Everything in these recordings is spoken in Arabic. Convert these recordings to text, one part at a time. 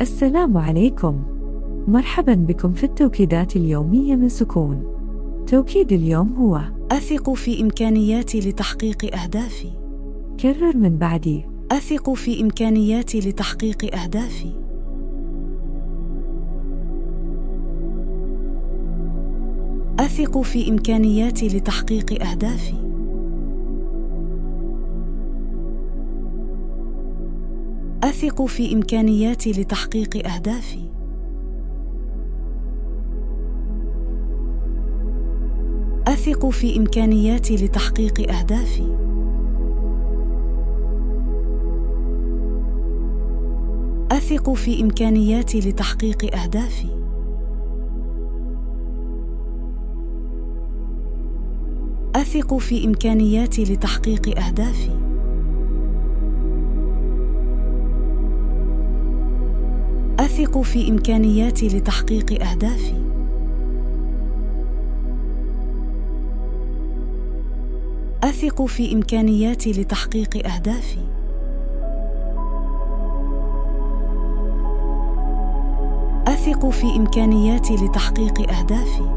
السلام عليكم. مرحبا بكم في التوكيدات اليومية من سكون. توكيد اليوم هو أثق في إمكانياتي لتحقيق أهدافي. كرر من بعدي. أثق في إمكانياتي لتحقيق أهدافي. أثق في إمكانياتي لتحقيق أهدافي. اثق في إمكانياتي لتحقيق أهدافي. أثق في إمكانياتي لتحقيق أهدافي. أثق في إمكانياتي لتحقيق أهدافي. أثق في إمكانياتي لتحقيق أهدافي. اثق في إمكانياتي لتحقيق أهدافي. أثق في إمكانياتي لتحقيق أهدافي. أثق في إمكانياتي لتحقيق أهدافي.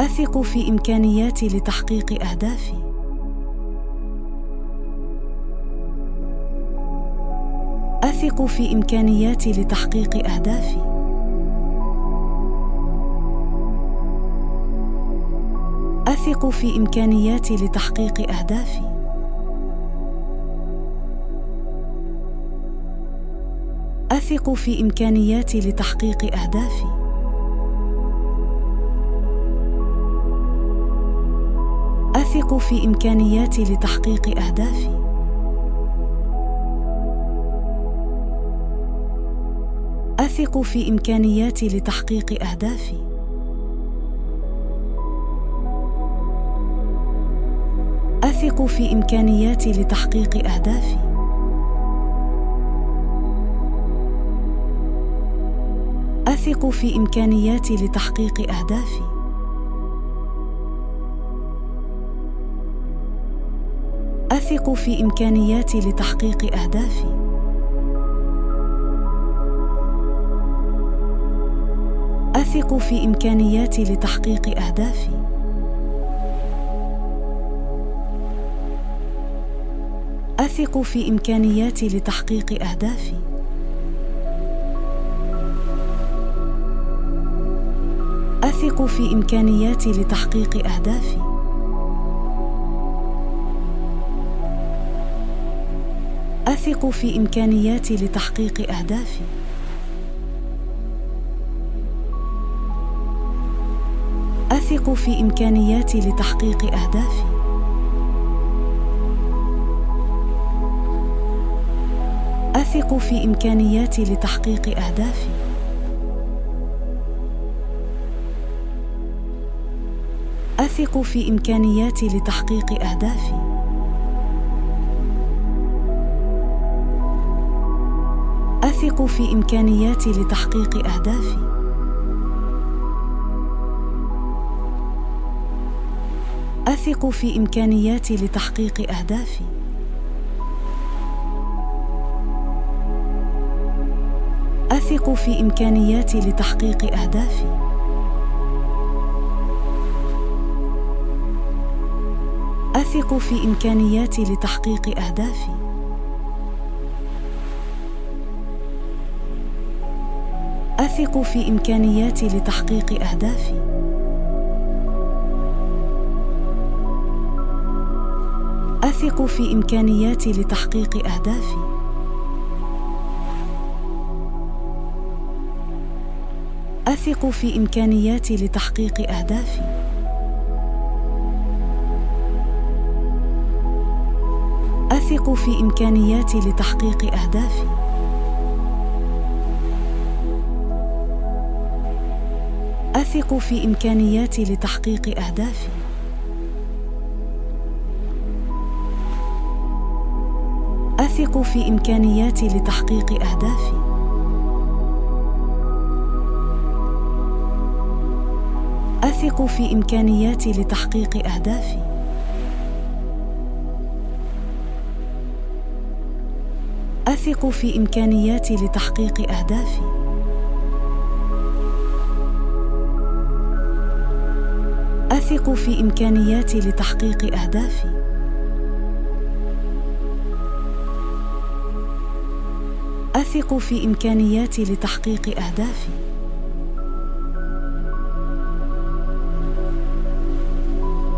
أثق في إمكانياتي لتحقيق أهدافي. اثق في إمكانياتي لتحقيق أهدافي. أثق في إمكانياتي لتحقيق أهدافي. أثق في إمكانياتي لتحقيق أهدافي. أثق في إمكانياتي لتحقيق أهدافي. أثق في إمكانياتي لتحقيق أهدافي. أثق في إمكانياتي لتحقيق أهدافي. أثق في إمكانياتي لتحقيق أهدافي. أثق في إمكانياتي لتحقيق أهدافي. اثق في إمكانياتي لتحقيق أهدافي. أثق في إمكانياتي لتحقيق أهدافي. أثق في إمكانياتي لتحقيق أهدافي. أثق في إمكانياتي لتحقيق أهدافي. اثق في إمكانياتي لتحقيق أهدافي. أثق في إمكانياتي لتحقيق أهدافي. أثق في إمكانياتي لتحقيق أهدافي. أثق في إمكانياتي لتحقيق أهدافي. اثق في إمكانياتي لتحقيق أهدافي. أثق في إمكانياتي لتحقيق أهدافي. أثق في إمكانياتي لتحقيق أهدافي. أثق في إمكانياتي لتحقيق أهدافي. اثق في إمكانياتي لتحقيق أهدافي. أثق في إمكانياتي لتحقيق أهدافي. أثق في إمكانياتي لتحقيق أهدافي. أثق في إمكانياتي لتحقيق أهدافي. أثق في إمكانياتي لتحقيق أهدافي. أثق في إمكانياتي لتحقيق أهدافي. أثق في إمكانياتي لتحقيق أهدافي. أثق في إمكانياتي لتحقيق أهدافي. اثق في إمكانياتي لتحقيق أهدافي.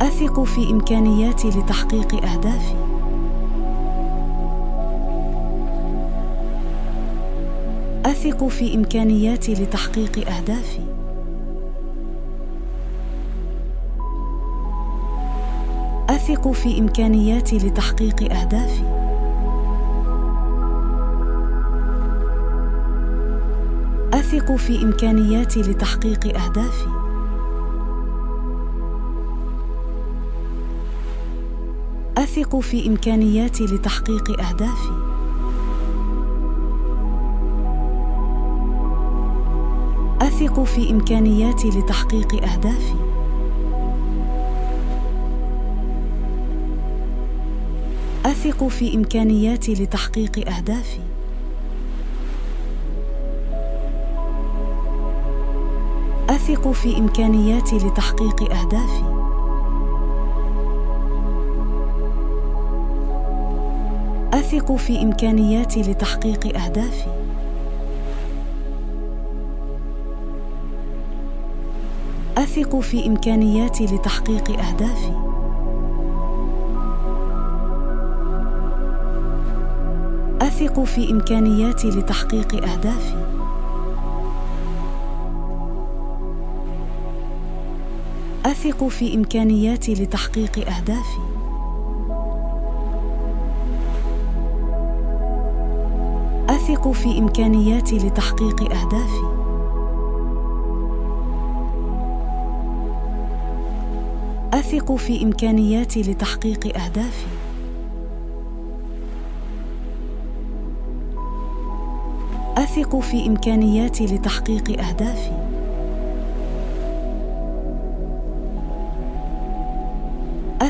أثق في إمكانياتي لتحقيق أهدافي. أثق في إمكانياتي لتحقيق أهدافي. أثق في إمكانياتي لتحقيق أهدافي. أثق في إمكانياتي لتحقيق أهدافي. أثق في إمكانياتي لتحقيق أهدافي. أثق في إمكانياتي لتحقيق أهدافي. أثق في إمكانياتي لتحقيق أهدافي. أثق في إمكانياتي لتحقيق أهدافي. أثق في إمكانياتي لتحقيق أهدافي. أثق في إمكانياتي لتحقيق أهدافي. أثق في إمكانياتي لتحقيق أهدافي. أثق في إمكانياتي لتحقيق أهدافي. أثق في إمكانياتي لتحقيق أهدافي. أثق في إمكانياتي لتحقيق أهدافي. أثق في إمكانياتي لتحقيق أهدافي.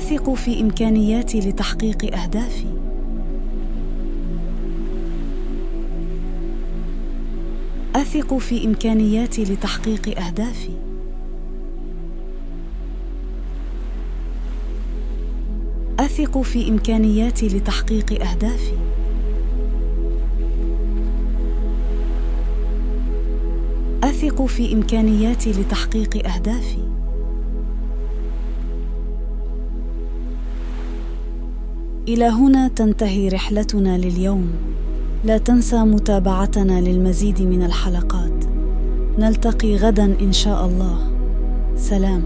أثق في إمكانياتي لتحقيق أهدافي. أثق في إمكانياتي لتحقيق أهدافي. أثق في إمكانياتي لتحقيق أهدافي. أثق في إمكانياتي لتحقيق أهدافي. إلى هنا تنتهي رحلتنا لليوم. لا تنسى متابعتنا للمزيد من الحلقات. نلتقي غدا إن شاء الله. سلام.